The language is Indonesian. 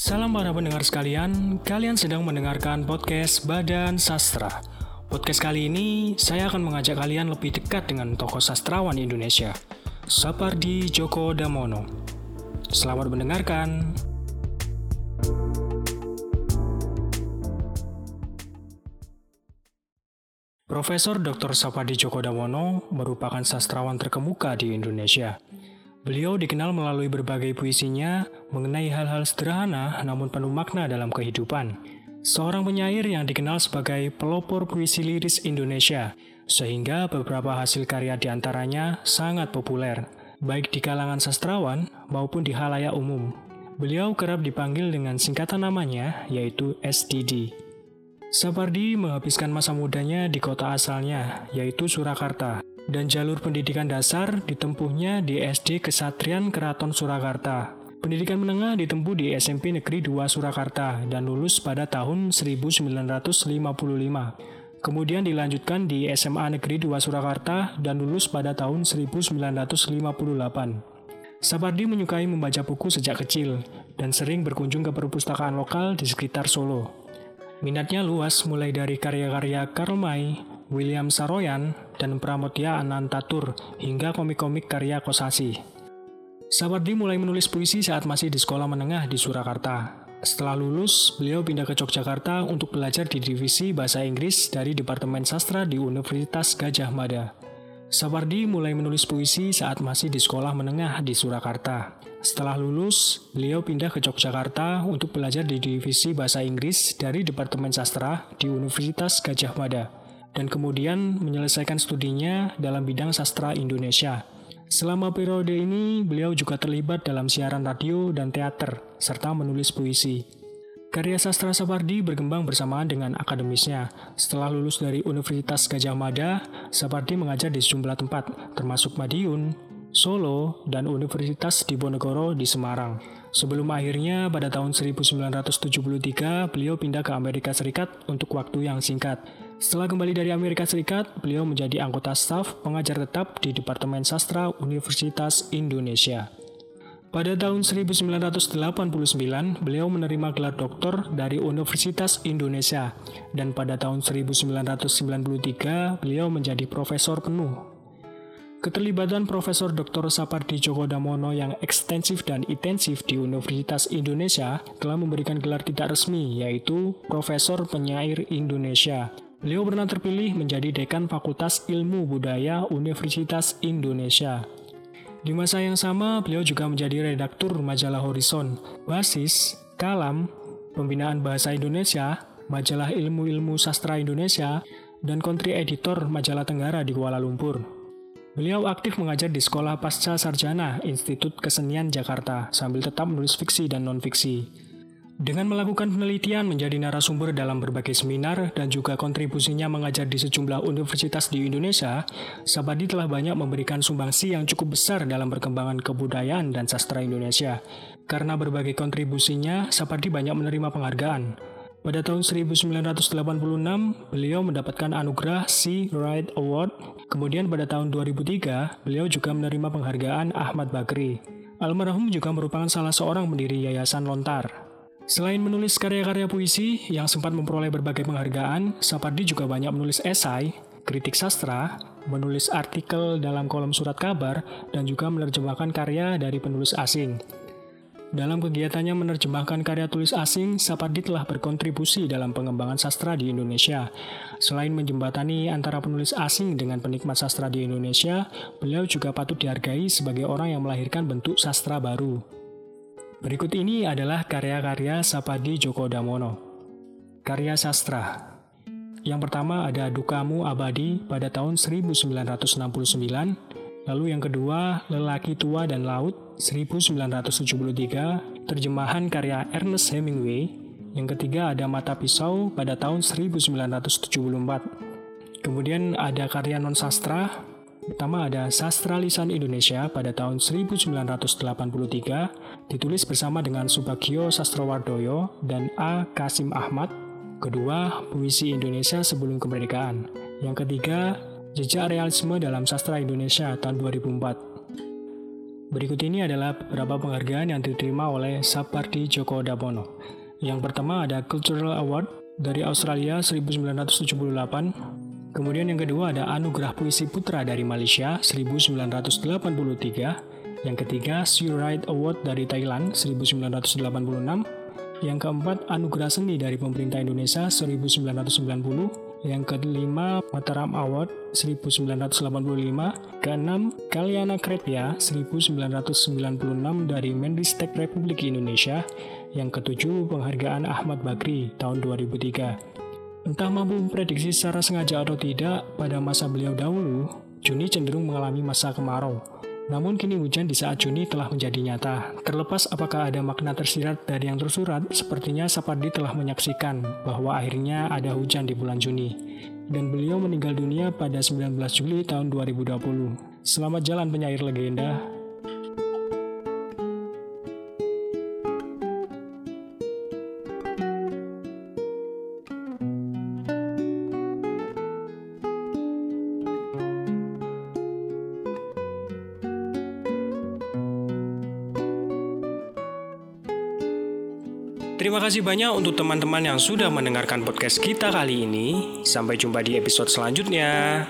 Salam para pendengar sekalian, kalian sedang mendengarkan podcast Badan Sastra. Podcast kali ini, saya akan mengajak kalian lebih dekat dengan tokoh sastrawan Indonesia, Sapardi Djoko Damono. Selamat mendengarkan. Profesor Dr. Sapardi Djoko Damono merupakan sastrawan terkemuka di Indonesia. Beliau dikenal melalui berbagai puisinya mengenai hal-hal sederhana namun penuh makna dalam kehidupan. Seorang penyair yang dikenal sebagai pelopor puisi liris Indonesia, sehingga beberapa hasil karya di antaranya sangat populer, baik di kalangan sastrawan maupun di halayak umum. Beliau kerap dipanggil dengan singkatan namanya, yaitu SDD. Sapardi menghabiskan masa mudanya di kota asalnya, yaitu Surakarta, dan jalur pendidikan dasar ditempuhnya di SD Kesatrian Keraton Surakarta. Pendidikan menengah ditempuh di SMP Negeri 2 Surakarta dan lulus pada tahun 1955. Kemudian dilanjutkan di SMA Negeri 2 Surakarta dan lulus pada tahun 1958. Sapardi menyukai membaca buku sejak kecil dan sering berkunjung ke perpustakaan lokal di sekitar Solo. Minatnya luas mulai dari karya-karya Karl May, William Saroyan, dan Pramodya Anantatur hingga komik-komik karya Kosasi. Sapardi mulai menulis puisi saat masih di sekolah menengah di Surakarta. Setelah lulus, beliau pindah ke Yogyakarta untuk belajar di divisi bahasa Inggris dari Departemen Sastra di Universitas Gajah Mada. Sapardi mulai menulis puisi saat masih di sekolah menengah di Surakarta. Setelah lulus, beliau pindah ke Yogyakarta untuk belajar di divisi bahasa Inggris dari Departemen Sastra di Universitas Gajah Mada dan kemudian menyelesaikan studinya dalam bidang sastra Indonesia. Selama periode ini, beliau juga terlibat dalam siaran radio dan teater, serta menulis puisi. Karya sastra Sapardi berkembang bersamaan dengan akademisnya. Setelah lulus dari Universitas Gajah Mada, Sapardi mengajar di sejumlah tempat, termasuk Madiun, Solo, dan Universitas Diponegoro di Semarang. Sebelum akhirnya pada tahun 1973, beliau pindah ke Amerika Serikat untuk waktu yang singkat. Setelah kembali dari Amerika Serikat, beliau menjadi anggota staf pengajar tetap di Departemen Sastra Universitas Indonesia. Pada tahun 1989, beliau menerima gelar doktor dari Universitas Indonesia, dan pada tahun 1993, beliau menjadi profesor penuh Keterlibatan Profesor Dr. Sapardi Djoko Damono yang ekstensif dan intensif di Universitas Indonesia telah memberikan gelar tidak resmi, yaitu Profesor Penyair Indonesia. Beliau pernah terpilih menjadi Dekan Fakultas Ilmu Budaya Universitas Indonesia. Di masa yang sama, beliau juga menjadi redaktur majalah Horizon, Basis, Kalam, Pembinaan Bahasa Indonesia, Majalah Ilmu-Ilmu Sastra Indonesia, dan kontri editor Majalah Tenggara di Kuala Lumpur. Beliau aktif mengajar di Sekolah Pasca Sarjana Institut Kesenian Jakarta sambil tetap menulis fiksi dan non-fiksi. Dengan melakukan penelitian menjadi narasumber dalam berbagai seminar dan juga kontribusinya mengajar di sejumlah universitas di Indonesia, Sabadi telah banyak memberikan sumbangsi yang cukup besar dalam perkembangan kebudayaan dan sastra Indonesia. Karena berbagai kontribusinya, Sabadi banyak menerima penghargaan, pada tahun 1986, beliau mendapatkan anugerah C. Wright Award. Kemudian pada tahun 2003, beliau juga menerima penghargaan Ahmad Bakri. Almarhum juga merupakan salah seorang pendiri Yayasan Lontar. Selain menulis karya-karya puisi yang sempat memperoleh berbagai penghargaan, Sapardi juga banyak menulis esai, kritik sastra, menulis artikel dalam kolom surat kabar, dan juga menerjemahkan karya dari penulis asing. Dalam kegiatannya menerjemahkan karya tulis asing, Sapardi telah berkontribusi dalam pengembangan sastra di Indonesia. Selain menjembatani antara penulis asing dengan penikmat sastra di Indonesia, beliau juga patut dihargai sebagai orang yang melahirkan bentuk sastra baru. Berikut ini adalah karya-karya Sapardi Djoko Damono. Karya sastra Yang pertama ada Dukamu Abadi pada tahun 1969, Lalu yang kedua, Lelaki Tua dan Laut 1973, terjemahan karya Ernest Hemingway. Yang ketiga ada Mata Pisau pada tahun 1974. Kemudian ada karya non-sastra, pertama ada Sastra Lisan Indonesia pada tahun 1983, ditulis bersama dengan Subagio Sastrowardoyo dan A. Kasim Ahmad. Kedua, Puisi Indonesia Sebelum Kemerdekaan. Yang ketiga, Jejak Realisme dalam Sastra Indonesia tahun 2004. Berikut ini adalah beberapa penghargaan yang diterima oleh Sapardi Djoko Damono. Yang pertama ada Cultural Award dari Australia 1978. Kemudian yang kedua ada Anugerah Puisi Putra dari Malaysia 1983. Yang ketiga Right Award dari Thailand 1986. Yang keempat Anugerah Seni dari pemerintah Indonesia 1990. Yang kelima, Mataram Award 1985. Keenam, Kalyana Krepia 1996 dari Menristek Republik Indonesia. Yang ketujuh, penghargaan Ahmad Bakri tahun 2003. Entah mampu memprediksi secara sengaja atau tidak, pada masa beliau dahulu, Juni cenderung mengalami masa kemarau. Namun kini hujan di saat Juni telah menjadi nyata. Terlepas apakah ada makna tersirat dari yang tersurat, sepertinya Sapardi telah menyaksikan bahwa akhirnya ada hujan di bulan Juni. Dan beliau meninggal dunia pada 19 Juli tahun 2020. Selamat jalan penyair legenda, Terima kasih banyak untuk teman-teman yang sudah mendengarkan podcast kita kali ini. Sampai jumpa di episode selanjutnya.